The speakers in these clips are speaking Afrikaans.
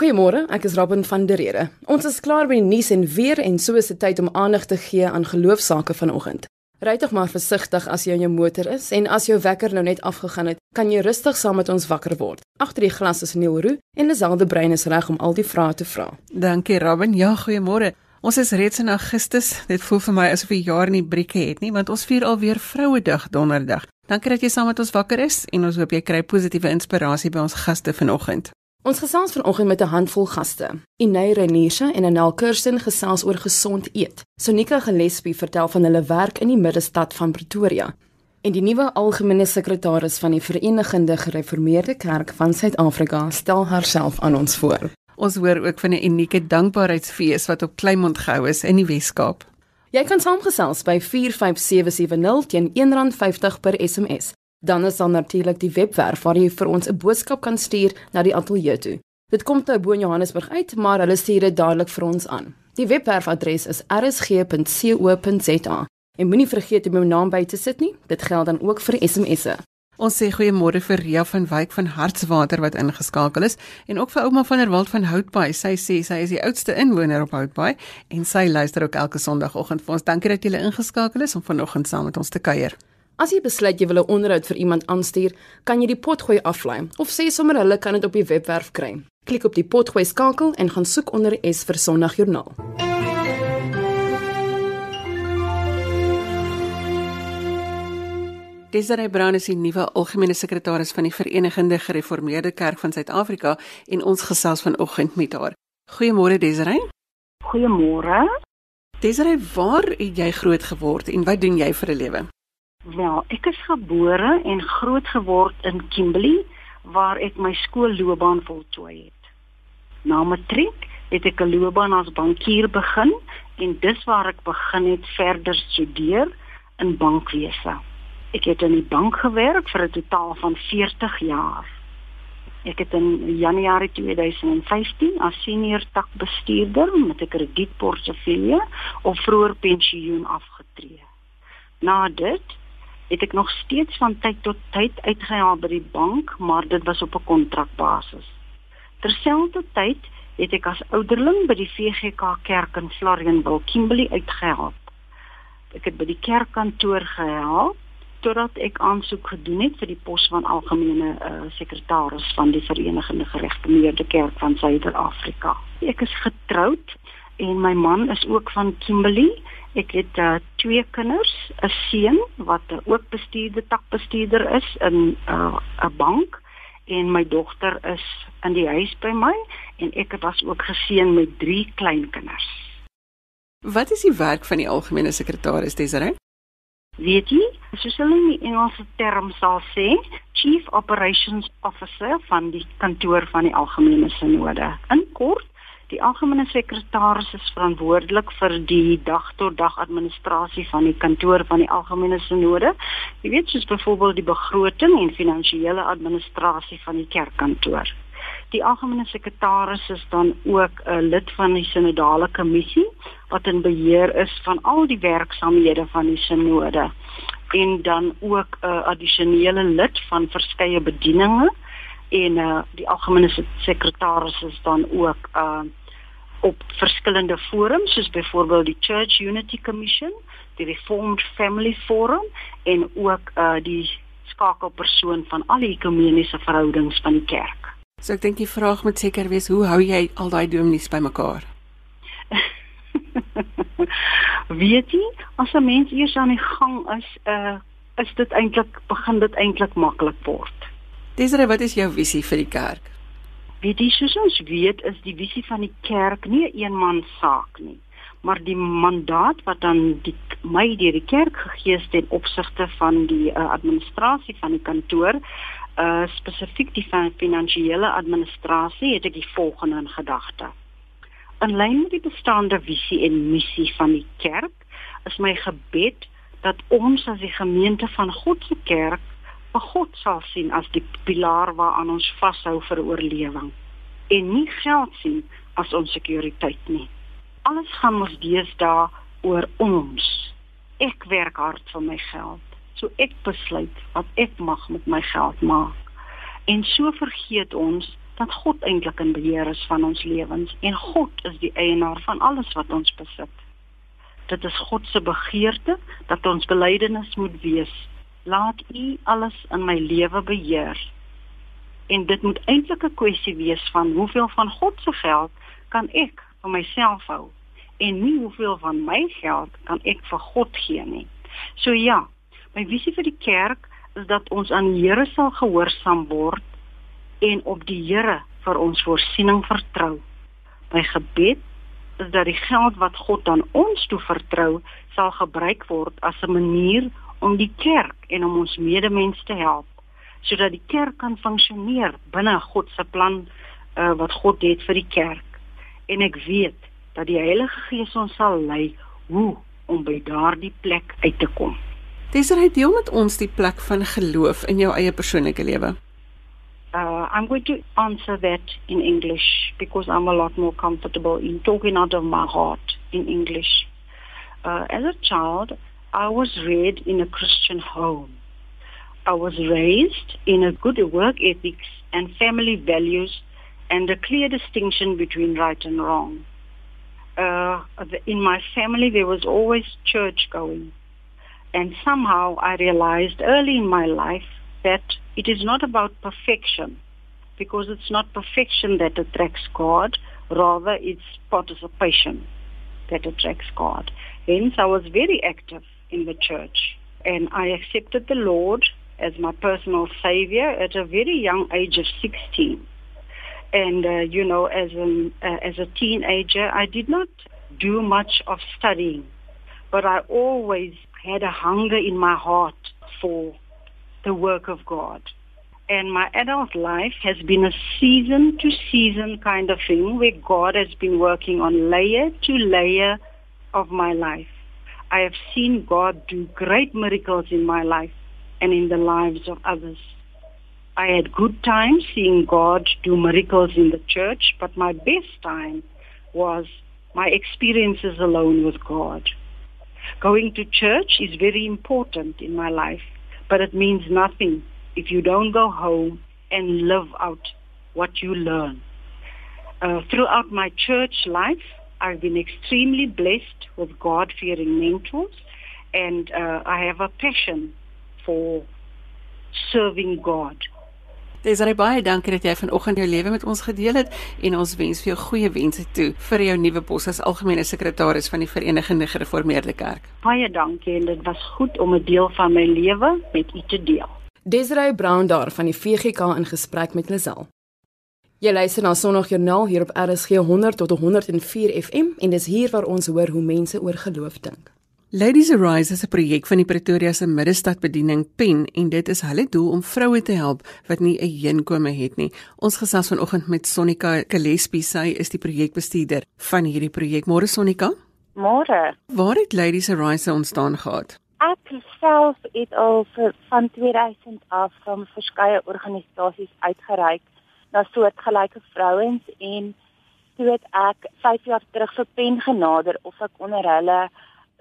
Goeiemôre, ek is Robin van der Rede. Ons is klaar by die nuus en weer en so is dit tyd om aandag te gee aan geloofsaake vanoggend. Ry tog maar versigtig as jy in jou motor is en as jou wekker nou net afgegaan het, kan jy rustig saam met ons wakker word. Agter die glas is Neil Roo en Liselde Brein is reg om al die vrae te vra. Dankie Robin. Ja, goeiemôre. Ons is reeds in Augustus. Dit voel vir my asof die jaar nie brieke het nie, want ons vier alweer Vrouedag donderdag. Dankie dat jy saam met ons wakker is en ons hoop jy kry positiewe inspirasie by ons gaste vanoggend. Ons gesels vanoggend met 'n handvol gaste. Inay Renisha en Anel Kirsten gesels oor gesond eet. Sonika Gillespie vertel van hulle werk in die middestad van Pretoria. En die nuwe algemene sekretaris van die Verenigde Gereformeerde Kerk van Suid-Afrika stel haarself aan ons voor. Ons hoor ook van 'n unieke dankbaarheidsfees wat op Kleinmond gehou is in die Wes-Kaap. Jy kan saamgesels by 45770 teen R1.50 per SMS. Dan is daar natuurlik die webwerf waar jy vir ons 'n boodskap kan stuur na die ateljee toe. Dit kom nou bo in Johannesburg uit, maar hulle stuur dit dadelik vir ons aan. Die webwerfadres is rsg.co.za. En moenie vergeet om jou naam by te sit nie. Dit geld dan ook vir SMS'e. Ons sê goeiemôre vir Ria van Wyk van Hartswater wat ingeskakel is en ook vir ouma van der Walt van Houtbaai. Sy sê sy is die oudste inwoner op Houtbaai en sy luister ook elke Sondagoggend vir ons. Dankie dat jy ingeskakel is om vanoggend saam met ons te kuier. As jy besluit jy wil 'n onderhoud vir iemand aanstuur, kan jy die potgooi aflaai of sê sommer hulle kan dit op die webwerf kry. Klik op die potgooi skakel en gaan soek onder S vir Sondagjoernaal. Desiree Brown is die nuwe algemene sekretaris van die Verenigde Gereformeerde Kerk van Suid-Afrika en ons gesels vanoggend met haar. Goeiemôre Desiree. Goeiemôre. Desiree, waar het jy groot geword en wat doen jy vir 'n lewe? Wel, ek is gebore en groot geword in Kimberley waar ek my skoolloopbaan voltooi het. Na matriek het ek 'n loopbaan as bankier begin en dis waar ek begin het verder studeer in bankwese. Ek het in die bank gewerk vir 'n totaal van 40 jaar. Ek het in Januarie 2015 as senior takbestuurder met 'n kredietportefeulje op vroeër pensioen afgetree. Na dit het ek nog steeds van tyd tot tyd uitgehaal by die bank, maar dit was op 'n kontrakbasis. Terselfdertyd het ek as ouderling by die VGK Kerk in Florianville, Kimberley uitgehelp. Ek het by die kerkkantoor gehelp totdat ek aansoek gedoen het vir die pos van algemene uh, sekretaris van die Verenigde Geregtemeerde Kerk van Suider-Afrika. Ek is getroud en my man is ook van Kimberley. Ek het uh, twee kinders, 'n seun wat uh, ook bestuurder takbestuurder is in 'n uh, bank en my dogter is in die huis by my en ek was ook geseën met drie kleinkinders. Wat is die werk van die algemene sekretaris Desiree? weet jy, soos hulle in die Engelse term sal sê, Chief Operations Officer van die kantoor van die algemene sinode. In kort, die algemene sekretaris is verantwoordelik vir die dag-tot-dag -dag administrasie van die kantoor van die algemene sinode. Jy weet soos byvoorbeeld die begroting en finansiële administrasie van die kerkkantoor. Die algemene sekretaris is dan ook 'n lid van die sinodale kommissie wat in beheer is van al die werksamehede van die sinode en dan ook 'n addisionele lid van verskeie bedieninge en uh, die algemene sekretaris is dan ook uh, op verskillende forums soos byvoorbeeld die Church Unity Commission, die Reformed Family Forum en ook uh, die skakelpersoon van al die ekumeniese verhoudings van die kerk. So ek dink die vraag moet seker wees, hoe hou jy al daai dominees bymekaar? Weet jy, as 'n mens eers aan die gang is, uh is dit eintlik begin dit eintlik maklik word. Desiree, wat is jou visie vir die kerk? Weet jy, soos ons weet, is die visie van die kerk nie 'n eenman saak nie, maar die mandaat wat dan die my deur die kerk gegee is ten opsigte van die uh, administrasie van die kantoor uh spesifiek die finansiële administrasie het ek die volgende in gedagte. In lyn met die bestaande visie en missie van die kerk is my gebed dat ons as die gemeente van God se kerk vir God sal sien as die pilaar waaraan ons vashou vir oorlewing en nie geld sien as ons sekuriteit nie. Alles gaan ons deesdae oor ons. Ek werk hard vir my geld so ek besluit wat ek mag met my geld maak. En so vergeet ons dat God eintlik in beheer is van ons lewens en God is die eienaar van alles wat ons besit. Dit is God se begeerte dat ons belydenis moet wees. Laat U alles in my lewe beheer. En dit moet eintlik 'n kwessie wees van hoeveel van God se geld kan ek vir myself hou en nie hoeveel van my geld kan ek vir God gee nie. So ja, my visie vir die kerk is dat ons aan die Here sal gehoorsaam word en op die Here vir ons voorsiening vertrou. My gebed is dat die geld wat God aan ons toe vertrou, sal gebruik word as 'n manier om die kerk en om ons medemens te help, sodat die kerk kan funksioneer binne God se plan uh, wat God het vir die kerk. En ek weet dat die Heilige Gees ons sal lei hoe om by daardie plek uit te kom. Dis reg deel met ons die plek van geloof in jou eie persoonlike lewe. Uh, I'm going to answer that in English because I'm a lot more comfortable in talking out of my heart in English. Uh, as a child, I was raised in a Christian home. I was raised in a good work ethics and family values and a clear distinction between right and wrong. Uh, in my family, there was always church going. And somehow I realized early in my life that it is not about perfection because it's not perfection that attracts God, rather it's participation that attracts God. Hence I was very active in the church and I accepted the Lord as my personal savior at a very young age of 16. And uh, you know as an uh, as a teenager I did not do much of studying but I always had a hunger in my heart for the work of God. And my adult life has been a season to season kind of thing where God has been working on layer to layer of my life. I have seen God do great miracles in my life and in the lives of others. I had good times seeing God do miracles in the church, but my best time was my experiences alone with God. Going to church is very important in my life but it means nothing if you don't go home and live out what you learn. Uh, throughout my church life, I've been extremely blessed with God-fearing mentors, and uh, I have a passion for serving God. Dis reg baie dankie dat jy vanoggend jou lewe met ons gedeel het en ons wens vir jou goeie wense toe vir jou nuwe pos as algemene sekretaris van die Verenigde Gereformeerde Kerk. Baie dankie en dit was goed om 'n deel van my lewe met u te deel. Desiree Brown daar van die VGK in gesprek met Lisel. Jy luister na Sondagjoernaal hier op RSG 100 tot 104 FM en dis hier waar ons hoor hoe mense oor geloof dink. Ladies Arise is 'n projek van die Pretoria se Middestadbediening PEN en dit is hulle doel om vroue te help wat nie 'n heenkome het nie. Ons gesels vanoggend met Sonika Gillespie, sy is die projekbestuurder van hierdie projek. Môre Sonika? Môre. Waar het Ladies Arise ontstaan gehad? Ek self het al vir van 2000 af van verskeie organisasies uitgereik na soortgelyke vrouens en toe het ek 5 jaar terug vir PEN genader of ek onder hulle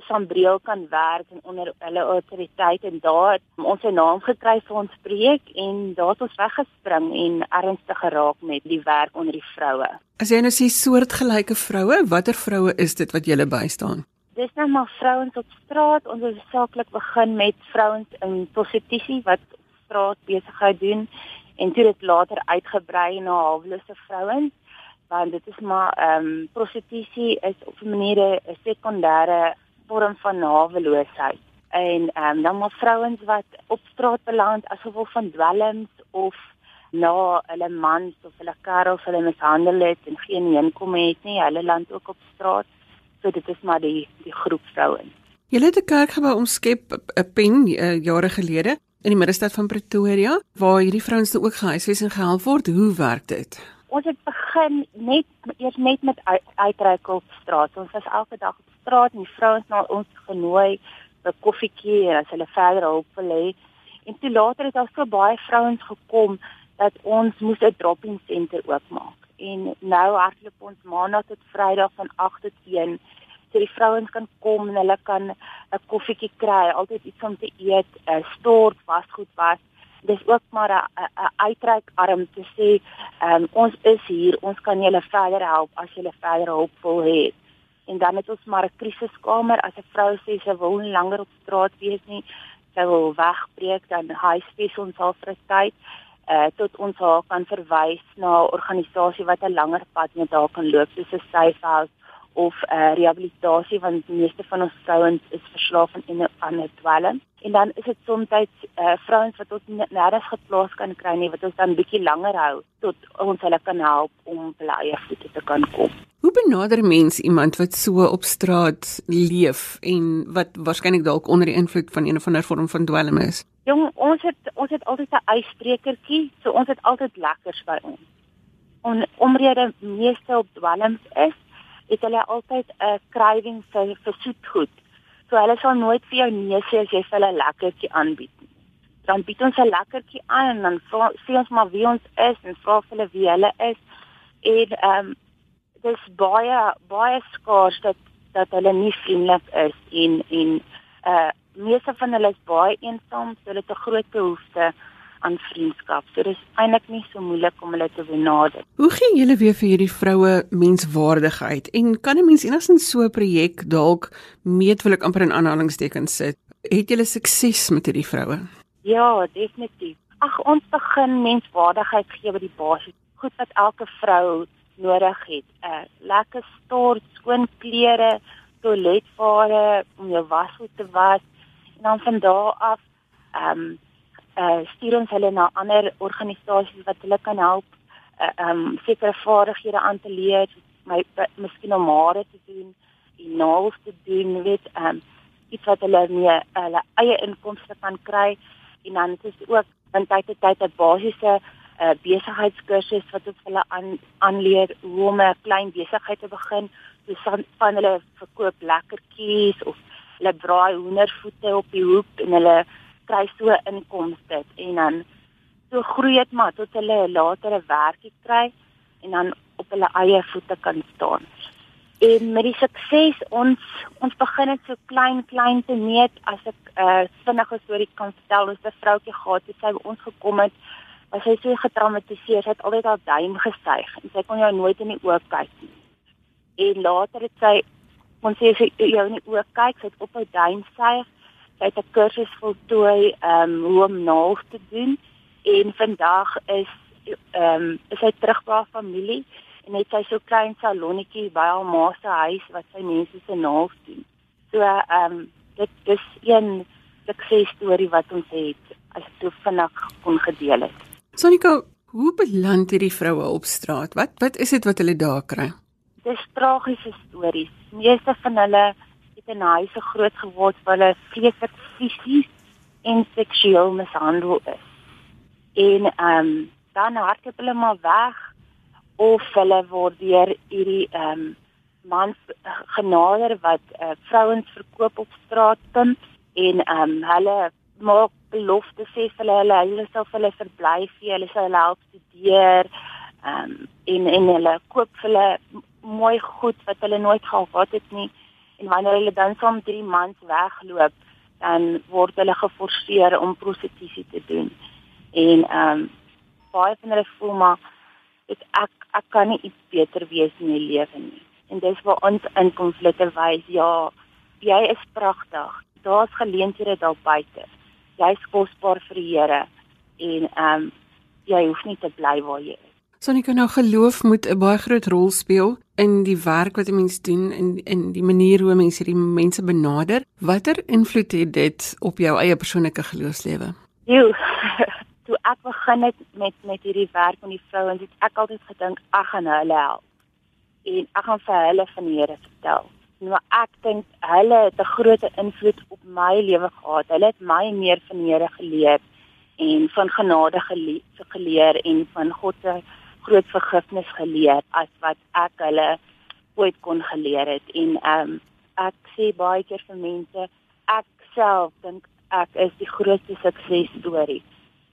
Sambreel kan werk en onder hulle autoriteit en daar het ons 'n naam gekry vir ons projek en daar het ons weggespring en ernstig geraak met die werk onder die vroue. As jy nou sê soortgelyke vroue, watter vroue is dit wat julle bystaan? Dis nou maar vrouens op straat. Ons het saaklik begin met vrouens in prostitusie wat straat besigheid doen en toe dit later uitgebrei na hawelose vrouens want dit is maar ehm um, prostitusie is op 'n manier 'n sekondêre vorm van haweloosheid. En ehm um, dan maar vrouens wat op straat beland as gevolg van dwelms of na hulle mans of hulle karels hulle mishandel het en geen inkomste het nie, hulle land ook op straat. So dit is maar die die groep vrouens. Julle het 'n kerkgebou omskep 'n pen uh, jare gelede in die middestad van Pretoria waar hierdie vrouens ook gehuisves en gehelp word. Hoe werk dit? Ons het begin net eers net met uitreik op straat. Ons was elke dag op straat en die vrouens na ons genooi vir koffietjie en as hulle verder hulp wil hê. En toe later het daar so baie vrouens gekom dat ons moes 'n drop-in senter oopmaak. En nou hardloop ons maandag tot Vrydag van 8 tot 1 so die vrouens kan kom en hulle kan 'n koffietjie kry, altyd iets om te eet, 'n stort, wasgoed was. Dis ook maar 'n uitreikarm te sê, um, ons is hier, ons kan julle verder help as julle verder hulp wil hê. En dan het ons maar 'n krisiskamer as 'n vrou sê sy wil nie langer op straat wees nie, sy wil wegbreek, dan huisves ons haar vir 'n tyd uh tot ons haar kan verwys na 'n organisasie wat 'n langer pad met haar kan loop, soos 'n safe house of uh, rehabilitasie want die meeste van ons vrouens is verslaaf aan 'n ander dwelm en dan is dit soms uh, vrouens wat ons nêrens geplaas kan kry nie wat ons dan bietjie langer hou tot ons hulle kan help om hulle eie voete te kan kom. Hoe benader mens iemand wat so op straat leef en wat waarskynlik dalk onder die invloed van een of ander vorm van dwelm is? Jong, ons het ons het altyd 'n ysbrekertjie, so ons het altyd lekkers by ons. En omrede meeste op dwelms is het hulle altyd 'n craving vir vir soetgoed. So hulle sal nooit vir jou nee sê as jy vir hulle lekkertjie aanbied nie. Dan bied ons 'n lekkertjie aan en dan sê ons maar wie ons is en vra vir hulle wie hulle is. En ehm um, dis baie baie skaars dat dat hulle nie vriendelik is en en uh meeste van hulle is baie eensaam, so hulle het 'n groot behoefte aan vriendskap. So dis eintlik nie so moeilik om hulle te benader. Hoe gee julle weer vir hierdie vroue menswaardigheid en kan 'n mens enigstens so 'n projek dalk meet wil ek amper in aanhalingstekens sit? Het julle sukses met hierdie vroue? Ja, definitief. Ag ons begin menswaardigheid gee by die basis. Goed wat elke vrou nodig het. 'n uh, Lekker stort, skoon klere, toiletware om jou wasgoed te was en dan van daar af ehm um, uh stuur ons hulle na ander organisasies wat hulle kan help uh um sekere vaardighede aan te leer, my miskien om hare te doen, en naels te doen, weet um iets wat hulle mee hulle eie inkomste kan kry. En dan is ook van tyd tot tyd 'n basiese uh besigheidskursus wat ons hulle aan aanleer hoe om 'n klein besigheid te begin, soos van, van hulle verkoop lekkertjies of hulle braai hoendervoete op die hoek en hulle kry so inkomste en dan so groei dit maar tot hulle 'n werkie kry en dan op hulle eie voete kan staan. En met die sukses ons ons begin dit so klein klein te meet as ek 'n uh, vinnige storie kan vertel oor 'n vroutjie gehad het sy by ons gekom het was sy so getraumatiseer sy het altyd haar duim gestyg en sy kon jou nooit in die oë kyk nie. En later het sy ons sê sy jou in die oë kyk sy het op haar duim styg sy het 'n kursus voltooi ehm um, hoe om naels te doen en vandag is ehm um, is sy terug by haar familie en het sy so klein salonnetjie by haar ma se huis wat sy mense se naels doen. So ehm um, dit dis een sukses storie wat ons het as ek so vinnig kon gedeel het. Sonika, hoe beland hierdie vroue op straat? Wat wat is dit wat hulle daar kry? Dis tragiese stories. Meeste van hulle in huise groot geword waar hulle vreeslik fisies en seksueel mishandel is. En ehm um, dan hardloop hulle maar weg of hulle word deur hierdie ehm um, mans genader wat uh, vrouens verkoop op straat pimp en ehm um, hulle maak beloftes sê vir hulle hulle sal vir hulle verblyf gee, hulle sal hulle help studeer ehm um, en en hulle koop vir hulle mooi goed wat hulle nooit gehad het nie en wanneer hulle dan saam 3 maande wegloop, dan word hulle geforseer om prostitusie te doen. En ehm um, baie van hulle voel maar ek ek, ek kan nie iets beter wees in my lewe nie. En dis waar ons in konflikte wys, ja, jy is pragtig. Daar's geleenthede daar buite. Jy's kosbaar vir die Here en ehm um, jy hoef nie te bly waar jy is. Sonika nou geloof moet 'n baie groot rol speel in die werk wat 'n mens doen en in die manier hoe mense hierdie mense benader. Watter invloed het dit op jou eie persoonlike geloofslewe? Jo. Toe ek begin het met met hierdie werk met die vrouens, het ek altyd gedink ek gaan hulle help. En ek gaan vir hulle van die Here vertel. Nou ek dink hulle het 'n groot invloed op my lewe gehad. Hulle het my meer van die Here geleer en van genade geleer en van God se groot vergifnis geleer as wat ek hulle ooit kon geleer het en ehm um, ek sê baie keer vir mense ek self dink ek is die grootste sukses storie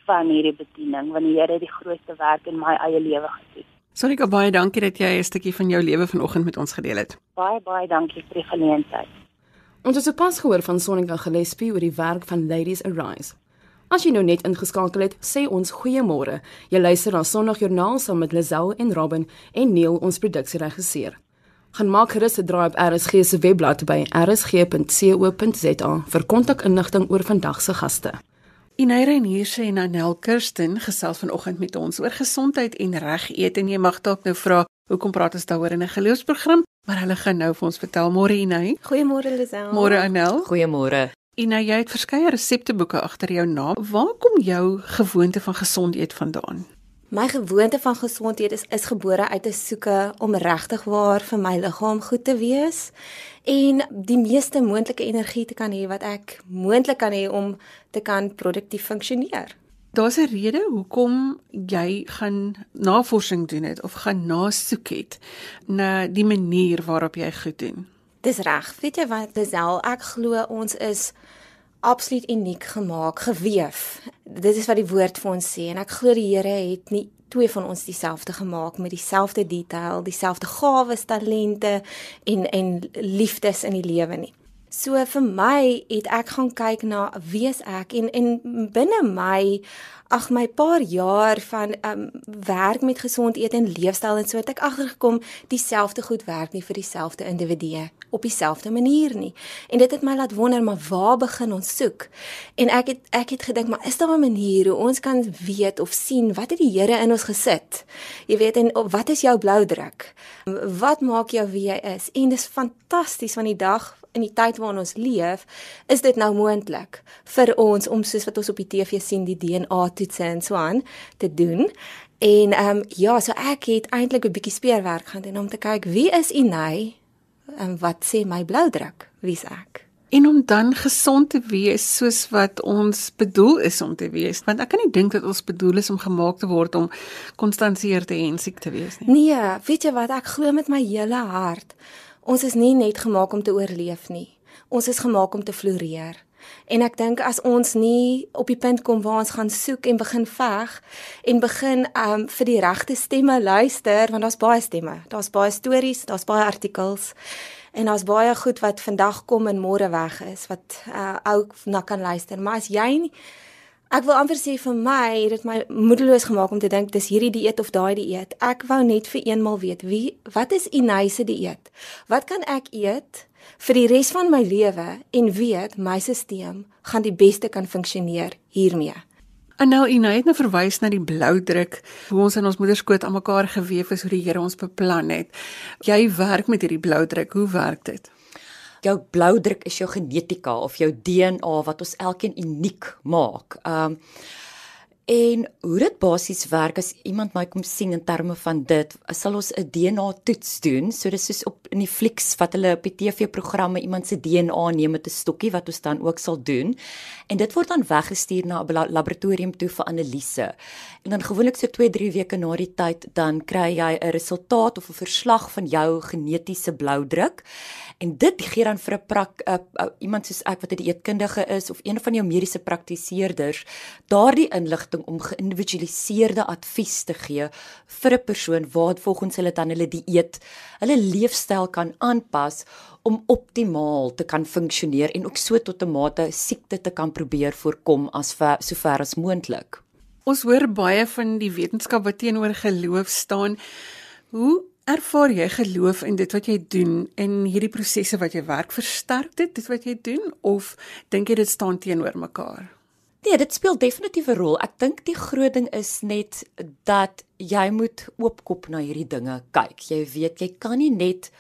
van hierdie bediening want die Here het die grootste werk in my eie lewe gedoen. Sonika baie dankie dat jy 'n stukkie van jou lewe vanoggend met ons gedeel het. Baie baie dankie vir die geleentheid. Ons het sopas gehoor van Sonika Gillespie oor die werk van Ladies Arise. As jy nou net ingeskakel het, sê ons goeiemôre. Jy luister na Sondagjoernaal saam met Lazelle en Robin en Neil ons produksieregisseur. Gaan maak gerus 'n draai op RSG se webblad by rsg.co.za vir kontakinligting oor vandag se gaste. Ineire en hier sê Nanel Kirsten gesels vanoggend met ons oor gesondheid en reg eet en jy mag dalk nou vra hoekom praat ons daaroor in 'n geloofsprogram maar hulle gaan nou vir ons vertel môre Inai. Goeiemôre Lisel. Môre Anel. Goeiemôre. Ina, jy het verskeie resepteboeke agter jou naam. Waar kom jou gewoonte van gesond eet vandaan? My gewoonte van gesond eet is is gebore uit 'n soeke om regtig waar vir my liggaam goed te wees en die meeste moontlike energie te kan hê wat ek moontlik kan hê om te kan produktief funksioneer. Daar's 'n rede hoekom jy gaan navorsing doen het of gaan nasoek het na die manier waarop jy goed doen. Dis reg. Weet jy wat, Lisel, ek glo ons is absoluut uniek gemaak, geweef. Dit is wat die woord vir ons sê en ek glo die Here het nie twee van ons dieselfde gemaak met dieselfde detail, dieselfde gawes, talente en en liefdes in die lewe nie. So vir my het ek gaan kyk na wie is ek en en binne my ag my paar jaar van um werk met gesond eet en leefstyl en so het ek agtergekom dieselfde goed werk nie vir dieselfde individue op dieselfde manier nie. En dit het my laat wonder maar waar begin ons soek? En ek het ek het gedink maar is daar 'n manier hoe ons kan weet of sien wat het die Here in ons gesit? Jy weet en wat is jou blou druk? Wat maak jou wie jy is? En dis fantasties van die dag in die tyd waarin ons leef, is dit nou moontlik vir ons om soos wat ons op die TV sien die DNA toetse en so aan te doen. En ehm um, ja, so ek het eintlik 'n bietjie speurwerk gaan doen om te kyk wie is Inay en wat sê my bloudruk? Wie's ek? En om dan gesond te wees soos wat ons bedoel is om te wees, want ek kan nie dink dat ons bedoel is om gemaak te word om konstant seer te en siek te wees nie. Nee, weet jy wat, ek glo met my hele hart Ons is nie net gemaak om te oorleef nie. Ons is gemaak om te floreer. En ek dink as ons nie op die punt kom waar ons gaan soek en begin veg en begin um vir die regte stemme luister want daar's baie stemme. Daar's baie stories, daar's baie artikels en daar's baie goed wat vandag kom en môre weg is wat uh ook na kan luister. Maar as jy nie Ek wil amper sê vir my het dit my moedeloos gemaak om te dink dis hierdie dieet of daai dieet. Ek wou net vir eenmal weet wie wat is Inayse dieet? Wat kan ek eet vir die res van my lewe en weet my stelsel gaan die beste kan funksioneer hiermee? En nou Inay het nou verwys na die blou druk hoe ons in ons moederskoot aan mekaar gewewe is hoe die Here ons beplan het. Jy werk met hierdie blou druk. Hoe werk dit? Jou bloudruk is jou genetika of jou DNA wat ons elkeen uniek maak. Um en hoe dit basies werk as iemand my kom sien in terme van dit, sal ons 'n DNA toets doen. So dis soos op in die flieks wat hulle op die TV-programme iemand se DNA neem met 'n stokkie wat ons dan ook sal doen. En dit word dan weggestuur na 'n laboratorium toe vir analise. En dan gewoonlik so 2-3 weke na die tyd dan kry jy 'n resultaat of 'n verslag van jou genetiese bloudruk en dit gee dan vir 'n prak uh, uh, iemand soos ek wat 'n dieetkundige is of een van jou mediese praktiseerders daardie inligting om geïndividualiseerde advies te gee vir 'n persoon wat volgens hulle dan hulle dieet, hulle leefstyl kan aanpas om optimaal te kan funksioneer en ook so tot 'n mate siekte te kan probeer voorkom as ver, so ver as moontlik. Ons hoor baie van die wetenskap wat teenoor geloof staan. Hoe Ervaar jy geloof in dit wat jy doen en hierdie prosesse wat jy werk versterk dit dit wat jy doen of dink jy dit staan teenoor mekaar? Nee, dit speel definitief 'n rol. Ek dink die groot ding is net dat jy moet oopkop na hierdie dinge kyk. Jy weet jy kan nie net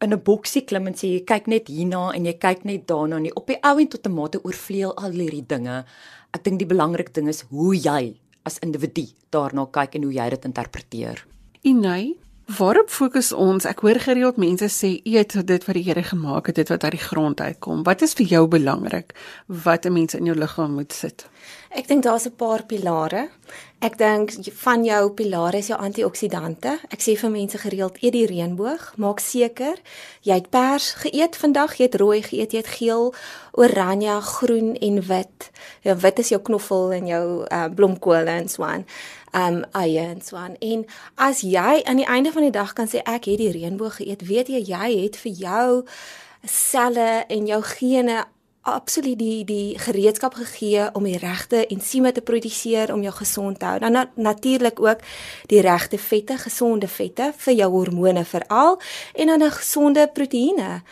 in 'n boksie klim en sê jy kyk net hierna en jy kyk net daarna nie. Op die ou en tot 'n mate oorvleuel al hierdie dinge. Ek dink die belangrike ding is hoe jy as individu daarna kyk en hoe jy dit interpreteer. Inai, Waarop fokus ons? Ek hoor gereeld mense sê eet dit wat die Here gemaak het, dit wat uit die grond uitkom. Wat is vir jou belangrik wat 'n mens in jou liggaam moet sit? Ek dink daar's 'n paar pilare. Ek dink van jou pilare is jou antioksidante. Ek sê vir mense gereeld eet die reënboog. Maak seker jy het pers geëet vandag, jy het rooi geëet, jy het geel, oranje, groen en wit. Ja, wit is jou knoffel en jou uh, blomkool en so aan. Um eie en so aan. En as jy aan die einde van die dag kan sê ek het die reënboog geëet, weet jy jy het vir jou selle en jou gene absoluut die die gereedskap gegee om die regte ensieme te produseer om jou gesond te hou. Dan na, natuurlik ook die regte vette, gesonde vette vir jou hormone veral en dan 'n gesonde proteïene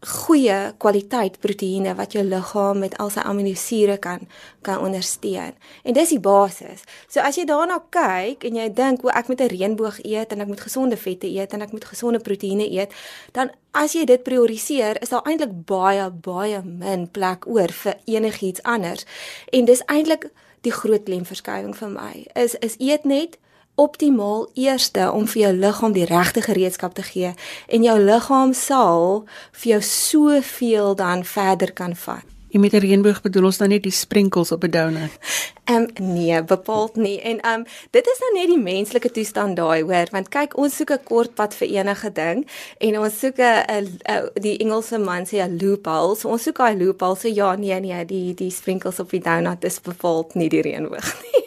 goeie kwaliteit proteïene wat jou liggaam met al sy aminosure kan kan ondersteun. En dis die basis. So as jy daarna kyk en jy dink, "O, ek moet 'n reënboog eet en ek moet gesonde vette eet en ek moet gesonde proteïene eet," dan as jy dit prioriseer, is daar eintlik baie baie min plek oor vir enigiets anders. En dis eintlik die groot klemverskywing vir my. Is is eet net optimaal eerste om vir jou liggaam die regte gereedskap te gee en jou liggaam sal vir jou soveel dan verder kan vat. Jy met 'n reënboog bedoel ons dan net die sprinkles op 'n donut. Ehm um, nee, bepaald nie. En ehm um, dit is nou net die menslike toestand daai, hoor, want kyk, ons soek 'n kort pad vir enige ding en ons soek 'n die Engelse man sê 'n loophole. So ons soek daai loophole. So ja, nee nee, die die sprinkles op die donut is bepaald nie die reënboog nie.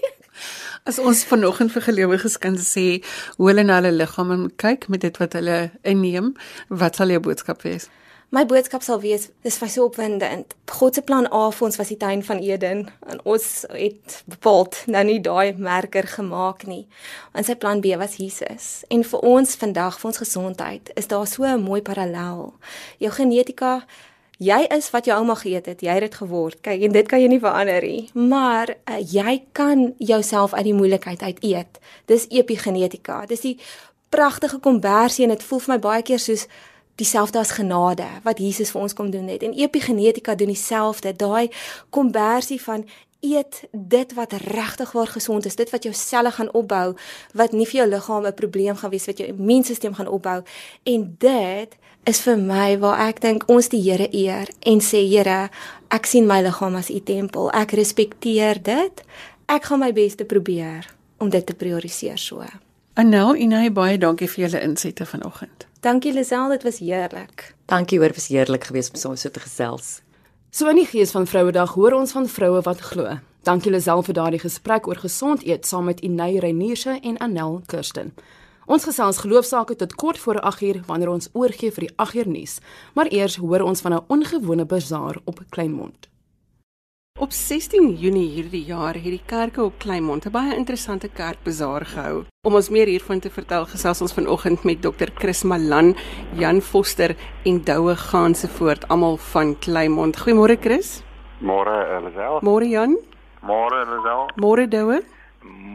As ons vanoggend vir gelowiges kan sê hoe hulle na hulle liggame moet kyk met dit wat hulle inneem, wat sal jou boodskap wees? My boodskap sal wees, dis vir so opwindend. God se plan A vir ons was die tuin van Eden en ons het bepaal nou nie daai merker gemaak nie. En sy plan B was Jesus. En vir ons vandag, vir ons gesondheid, is daar so 'n mooi parallel. Jou genetika Jy is wat jou ouma geëet het, jy het dit geword. Kyk, en dit kan jy nie verander nie. Maar uh, jy kan jouself uit die moeilikheid uit eet. Dis epigenetika. Dis die pragtige konversie en dit voel vir my baie keer soos dieselfde as genade wat Jesus vir ons kom doen het. En epigenetika doen dieselfde. Daai konversie van eet dit wat regtig waar gesond is, dit wat jou selle gaan opbou, wat nie vir jou liggaam 'n probleem gaan wees wat jou immuunstelsel gaan opbou en dit is vir my waar ek dink ons die Here eer en sê Here, ek sien my liggaam as u tempel. Ek respekteer dit. Ek gaan my bes te probeer om dit te prioriseer so. Anel, Inay, baie dankie vir julle insette vanoggend. Dankie Lisel, dit was heerlik. Dankie hoor, was heerlik geweest om saam so te gesels. So in die gees van Vrouedag hoor ons van vroue wat glo. Dankie Lisel vir daardie gesprek oor gesond eet saam met Inay Reinierse en Anel Kirsten. Ons gesels geloofsaake tot kort voor 8uur wanneer ons oorgie vir die 8uur nuus. Maar eers hoor ons van 'n ongewone bazaar op Kleinmond. Op 16 Junie hierdie jaar het die kerke op Kleinmond 'n baie interessante kerkbazaar gehou. Om ons meer hiervan te vertel, gesels ons vanoggend met Dr. Chris Malan, Jan Foster en Doue Gaansevoort, almal van Kleinmond. Goeiemôre Chris. Môre Elisel. Môre Jan. Môre Elisel. Môre Doue.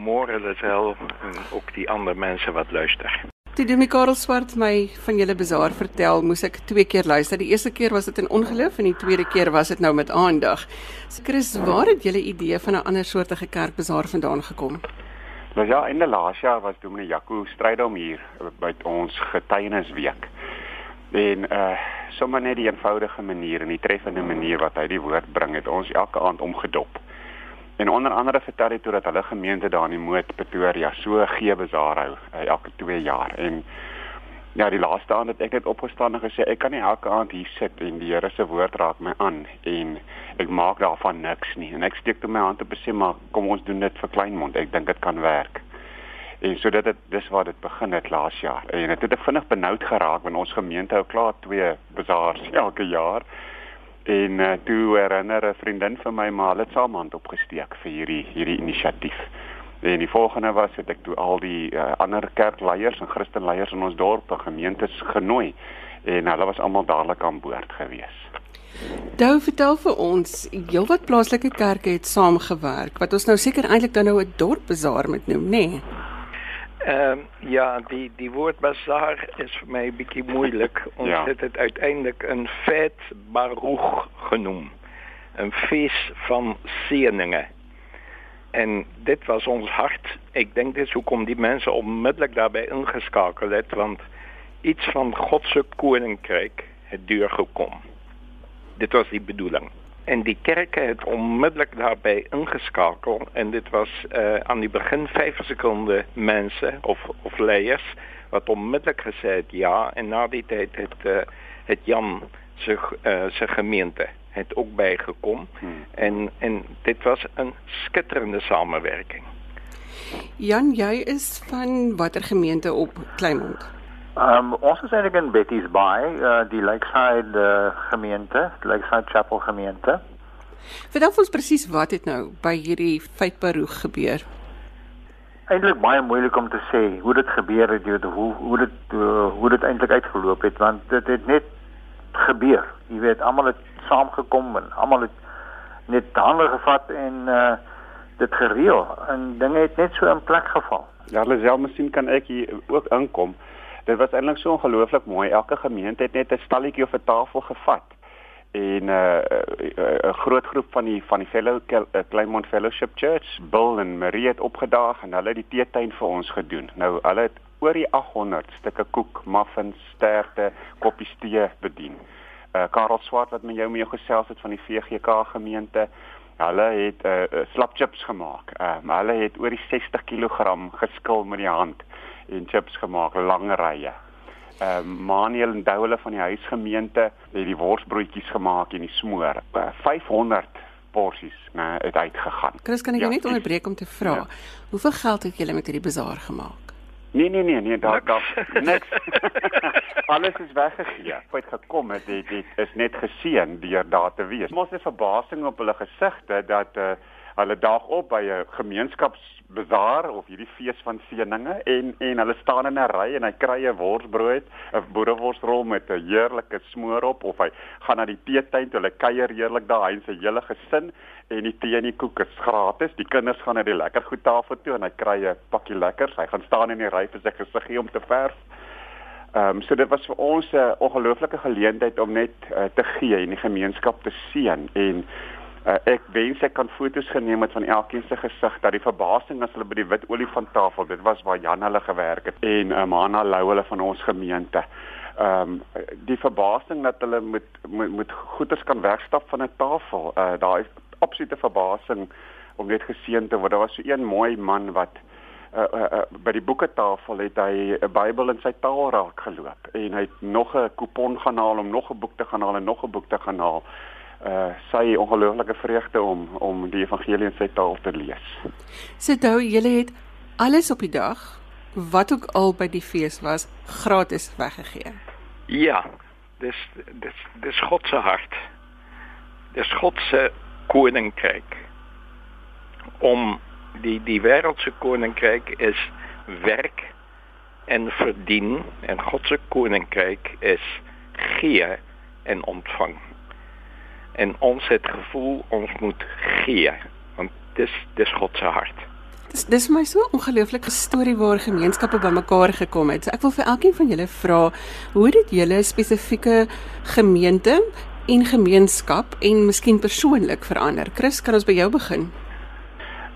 Môre Elisel en ook die ander mense wat luister. Toe Domi Karel Swart my van julle bazaar vertel, moes ek twee keer luister. Die eerste keer was dit in ongeloof en die tweede keer was dit nou met aandag. So Chris, waar het julle idee van 'n ander soortige kerkbazaar vandaan gekom? Nou ja, in die laaste jaar was Dominee Jaco Strydom hier by ons getuienisweek. En uh sommer net die eenvoudige manier en die treffende manier wat hy die woord bring het ons elke aand omgedop. En onder andere vertel hy toe dat hulle gemeente daar in die Moot Pretoria so gee bazaar hou elke 2 jaar en ja, die laaste aand het ek net opgestaan en gesê ek kan nie elke aand hier sit en die Here se woord raak my aan en ek maak daarvan niks nie. En ek steek toe my hand op en sê maar kom ons doen dit vir Kleinmond. Ek dink dit kan werk. En so dit het dis waar dit begin het laas jaar. En dit het ek vinnig benoud geraak want ons gemeente hou klaar twee bazaars elke jaar. En uh, toe herinner 'n vriendin vir my maar hulle het saam hand opgesteek vir hierdie hierdie inisiatief. En die volgende was het ek toe al die uh, ander kerkleiers en Christenleiers in ons dorp en gemeentes genooi en hulle was almal dadelik aan boord gewees. Dou vertel vir ons, heelwat plaaslike kerke het saamgewerk wat ons nou seker eintlik dan nou 'n dorpbazaar moet noem, nê? Nee? Ehm uh, ja, die die woord bazaar is vir my 'n bietjie moeilik. Ons ja. het dit uiteindelik 'n fête baruch genoem. 'n Fees van seëninge. En dit was ons hart. Ek dink dis hoekom die mense onmiddellik daarbey ingeskakel het want iets van God se koninkryk het deur gekom. Dit was die bedoeling en die kerke het onmiddellik daarbey ingeskakel en dit was uh, aan die begin 5 sekonde mense of of leiers wat onmiddellik gesê het ja en na die tyd het uh, het Jan se uh, se gemeente het ook bygekom hmm. en en dit was 'n skitterende samewerking. Jan, jy is van watter gemeente op Kleinmond? Um ons is eintlik in Betty's Bay, uh, die Lakeside uh, gemeente, Lakeside Chapel gemeente. Vertel ons presies wat het nou by hierdie feitberoeg gebeur? Eintlik baie moeilik om te sê hoe dit gebeur het, weet, hoe hoe dit uh, hoe dit eintlik uitgeloop het want dit het net gebeur. Jy weet, almal het saamgekom en almal het net hande gevat en uh dit gereël en dinge het net so in plek geval. Ja, Lisel, miskien kan ek hier ook inkom. Dit was eintlik so ongelooflik mooi. Elke gemeente het net 'n stalletjie of 'n tafel gevat en 'n uh, 'n groot groep van die van die fellow Kleinmond Fellowship Church, Bill en Marie het opgedaag en hulle het die teetuin vir ons gedoen. Nou hulle het oor die 800 stukke koek, muffins, sterte, koppies tee bedien. Uh Karel Swart wat met jou mee gesels het van die VGK gemeente, hulle het uh, uh slap chips gemaak. Uh, hulle het oor die 60 kg geskil met die hand en chips gemaak, lang rye. Ehm uh, Manuel en Douwele van die huisgemeente het die worsbroodjies gemaak en die smoor. Uh, 500 porsies, né, het uitgegaan. Chris, kan ek ja, net onderbreek om te vra, ja. hoeveel geld het julle met hierdie bazaar gemaak? Nee nee nee nee, daar daar niks. Alles is weggegee. Het gekom het dit dit is net geseën deur daar te wees. Ons het verbasing op hulle gesigte dat uh, hulle daag op by 'n gemeenskapsbazaar of hierdie fees van seëninge en en hulle staan in 'n ry en hy kry 'n worsbrood, 'n boereworsrol met 'n heerlike smoor op of hy gaan na die teetuin hulle kuier heerlik daar hy en sy hele gesin en die tee en die koek is gratis. Die kinders gaan na die lekker goed tafel toe en hy kry 'n pakkie lekkers. Hy gaan staan in die ry vir sy gesiggie om te verf. Ehm um, so dit was vir ons 'n ongelooflike geleentheid om net uh, te gee en die gemeenskap te seën en Uh, ek wens ek kan foto's geneem het van elkeen se gesig dat die verbasing as hulle by die wit olifanttafel dit was waar Jan hulle gewerk het en uh, Mana Lou hulle van ons gemeente. Ehm um, die verbasing dat hulle met met, met goeders kan wegstap van 'n tafel. Uh daai absolute verbasing om net geseën te word. Daar was so een mooi man wat uh, uh, uh, by die boeketafel het hy 'n Bybel in sy taal raak geloop en hy het nog 'n kupon gaan haal om nog 'n boek te gaan haal en nog 'n boek te gaan haal uh sy ongelooflike vreugde om om die evangelie in sy taal te lees. Sit so, julle het alles op die dag wat ook al by die fees was gratis weggegee. Ja, dis dis dis God se hart. Dis God se koninkryk. Om die die wêreldse koninkryk is werk en verdien en God se koninkryk is gee en ontvang en ons het gevoel ons moet gee want dis dis God se hart. Dis dis my so ongelooflike storie waar gemeenskappe bymekaar gekom het. So ek wil vir elkeen van julle vra, hoe het dit julle spesifieke gemeente en gemeenskap en miskien persoonlik verander? Chris, kan ons by jou begin?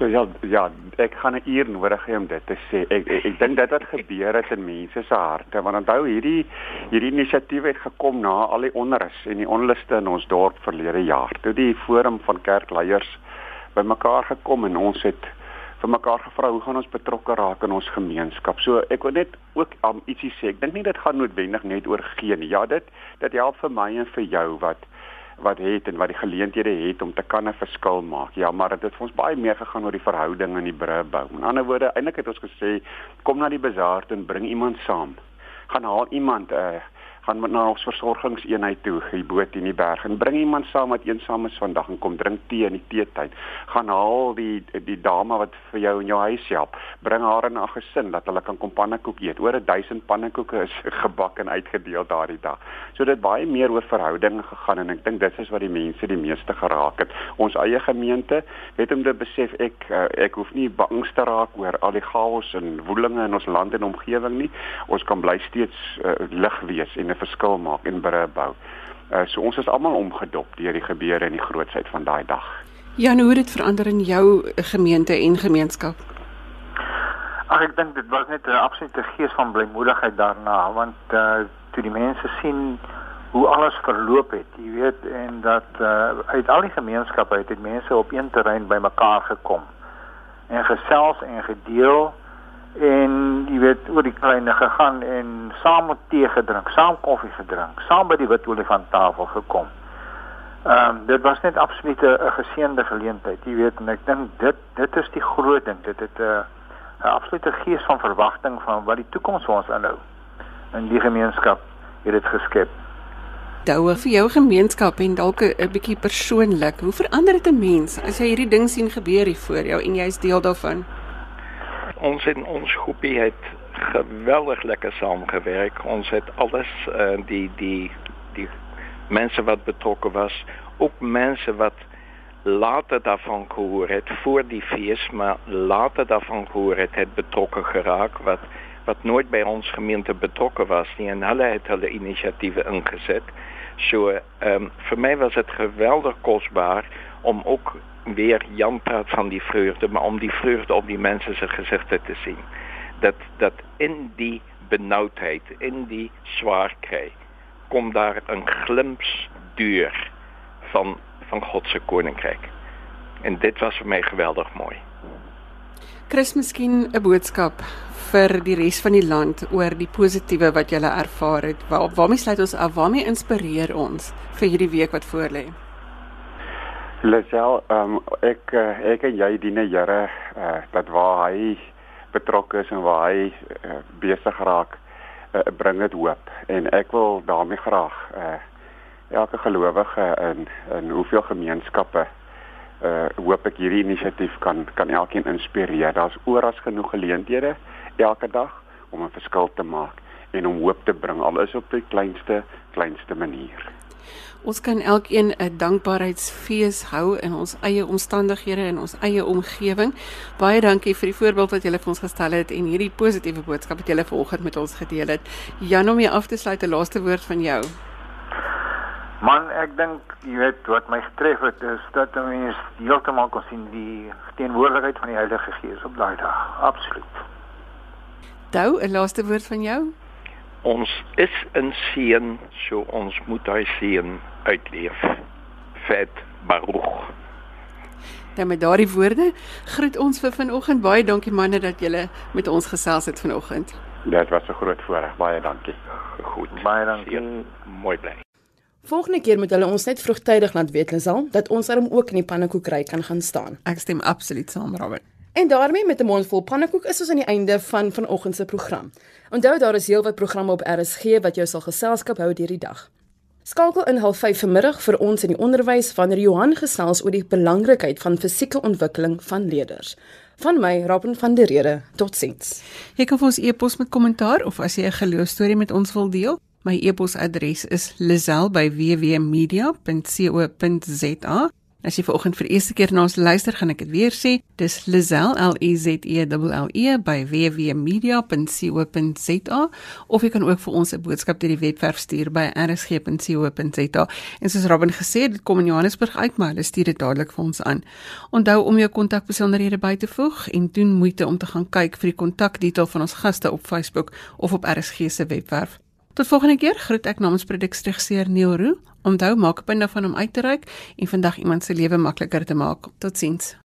So ja, ja, ek gaan 'n uur nodig hê om dit te sê. Ek ek, ek dink dit het gebeur het in mense se harte want onthou hierdie hierdie inisiatief het gekom na al die onrus en die onluste in ons dorp verlede jaar. Toe die forum van kerkleiers bymekaar gekom en ons het vir mekaar gevra hoe gaan ons betrokke raak in ons gemeenskap. So ek wil net ook um, ietsie sê. Ek dink nie dit gaan noodwendig net oor gee nie. Ja, dit dit help vir my en vir jou wat wat het en wat die geleenthede het om te kan 'n verskil maak. Ja, maar dit het vir ons baie meer gegaan oor die verhouding in die brûe bou. In ander woorde, eintlik het ons gesê kom na die bazaar en bring iemand saam. Gaan haal iemand 'n uh, gaan met na ons versorgingseenheid toe, hier bo teen die berg en bring iemand saam wat eensaam is vandag en kom drink tee in die teetyd. Gaan haal die die dame wat vir jou in jou huis help. Bring haar in 'n gesin dat hulle kan kom pannekoek eet. Oor 1000 pannekoeke is gebak en uitgedeel daardie dag. So dit baie meer oor verhoudinge gegaan en ek dink dit is wat die mense die meeste geraak het. Ons eie gemeente het om te besef ek eh, ek hoef nie bang te raak oor al die chaos en woelinge in ons land en omgewing nie. Ons kan bly steeds uh, lig wees en 'n verskil maak en brûe bou. Uh, so ons is almal omgedop deur die gebeure en die grootsheid van daai dag. Jan, hoe het dit verander in jou gemeente en gemeenskap? Ag ek dink dit was net 'n absolute gees van blymoedigheid daarna want uh toe die mense sien hoe alles verloop het, jy weet en dat uh uit al die gemeenskappe het, het mense op een terrein bymekaar gekom en gesels en gedeel en jy weet oor die kleine gegaan en saam tee gedrink, saam koffie gedrink, saam by die wit olifant tafel gekom. Ehm um, dit was net absoluut 'n geseënde geleentheid, jy weet en ek dink dit dit is die groot ding, dit het 'n 'n absolute gees van verwagting van wat die toekoms vir ons inhou. in die gemeenskap het dit geskep. Douwe vir jou gemeenskap en dalk 'n bietjie persoonlik. Hoe verander dit 'n mens as jy hierdie ding sien gebeur hier voor jou en jy's deel daarvan? Ons in ons groepie het geweldig lekker saamgewerk. Ons het alles uh, die die die mense wat betrokke was, ook mense wat later daarvan gehoor het voor die fees, maar later daarvan gehoor het, het betrokke geraak wat wat nooit by ons gemeente betrokke was nie en hulle het hulle inisiatiewe ingezet. So ehm vir my was dit geweldig kosbaar om ook weer Jan praat van die vreugde, maar om die vreugde op die mense se gesigte te sien. Dat dat in die benoudheid, in die swaarkry kom daar 'n glimps deur van van God se koninkryk. En dit was vir my geweldig mooi. Chris, miskien 'n boodskap vir die res van die land oor die positiewe wat jy ervaar het. Waar waarmee sluit ons af? Waarmee inspireer ons vir hierdie week wat voorlê? Lisel, um, ek eh, ek en jy dien die Here uh, dat waar hy betrokke is en waar hy uh, besig raak, uh, bring dit hoop en ek wil daarmee graag uh, elke gelowige in in hoeveel gemeenskappe uh hoop ek hierdie inisiatief kan kan elkeen inspireer. Daar's oral genoeg geleenthede elke dag om 'n verskil te maak en om hoop te bring al is op die kleinste kleinste manier. Ons kan elkeen 'n dankbaarheidsfees hou in ons eie omstandighede en ons eie omgewing. Baie dankie vir die voorbeeld wat julle vir ons gestel het en hierdie positiewe boodskap wat julle vanoggend met ons gedeel het. Jan om jy af te sluit 'n laaste woord van jou. Man, ek dink jy weet wat my getref het is dat mense heeltemal kon sien die teenwoordigheid van die Heilige Gees op daai dag. Absoluut. Dou, 'n laaste woord van jou? Ons is in seën, so ons moet hy seën uitleef. Vet Baruch. Dan met daardie woorde groet ons vir vanoggend. Baie dankie manne dat julle met ons gesels het vanoggend. Dit was 'n groot voorreg. Baie dankie. Goed. Baie dankie. Mooi bly. Volgende keer moet hulle ons net vroegtydig laat weet Lisel dat ons daarom ook in die pannekoekry kan gaan staan. Ek stem absoluut saam, Robert. En daarmee met 'n mond vol pannekoek is ons aan die einde van vanoggend se program. Onthou daar is heelwat programme op RSG wat jou sal geselskap hou hierdie dag. Skakel in 05:30 vanmiddag vir ons in die onderwys wanneer Johan gesels oor die belangrikheid van fisieke ontwikkeling van leerders. Van my, Robin van der Rede. Totsiens. Jy kan vir ons e-pos met kommentaar of as jy 'n geloostorie met ons wil deel, My e-posadres is lizel@wwmedia.co.za. As jy vanoggend vir eerste keer na ons luister, gaan ek dit weer sê. Dis lizel l e z e l e by wwmedia.co.za of jy kan ook vir ons 'n boodskap deur die webwerf stuur by rsg.co.za. En soos Robin gesê het, dit kom in Johannesburg uit, maar hulle stuur dit dadelik vir ons aan. Onthou om jou kontakbesonderhede by te voeg en doen moeite om te gaan kyk vir die kontakdetail van ons gaste op Facebook of op RSG se webwerf. Tot volgende keer groet ek namens produksieregisseur Neil Roo. Onthou maak 'n punt daarvan om uit te reik en vandag iemand se lewe makliker te maak. Totsiens.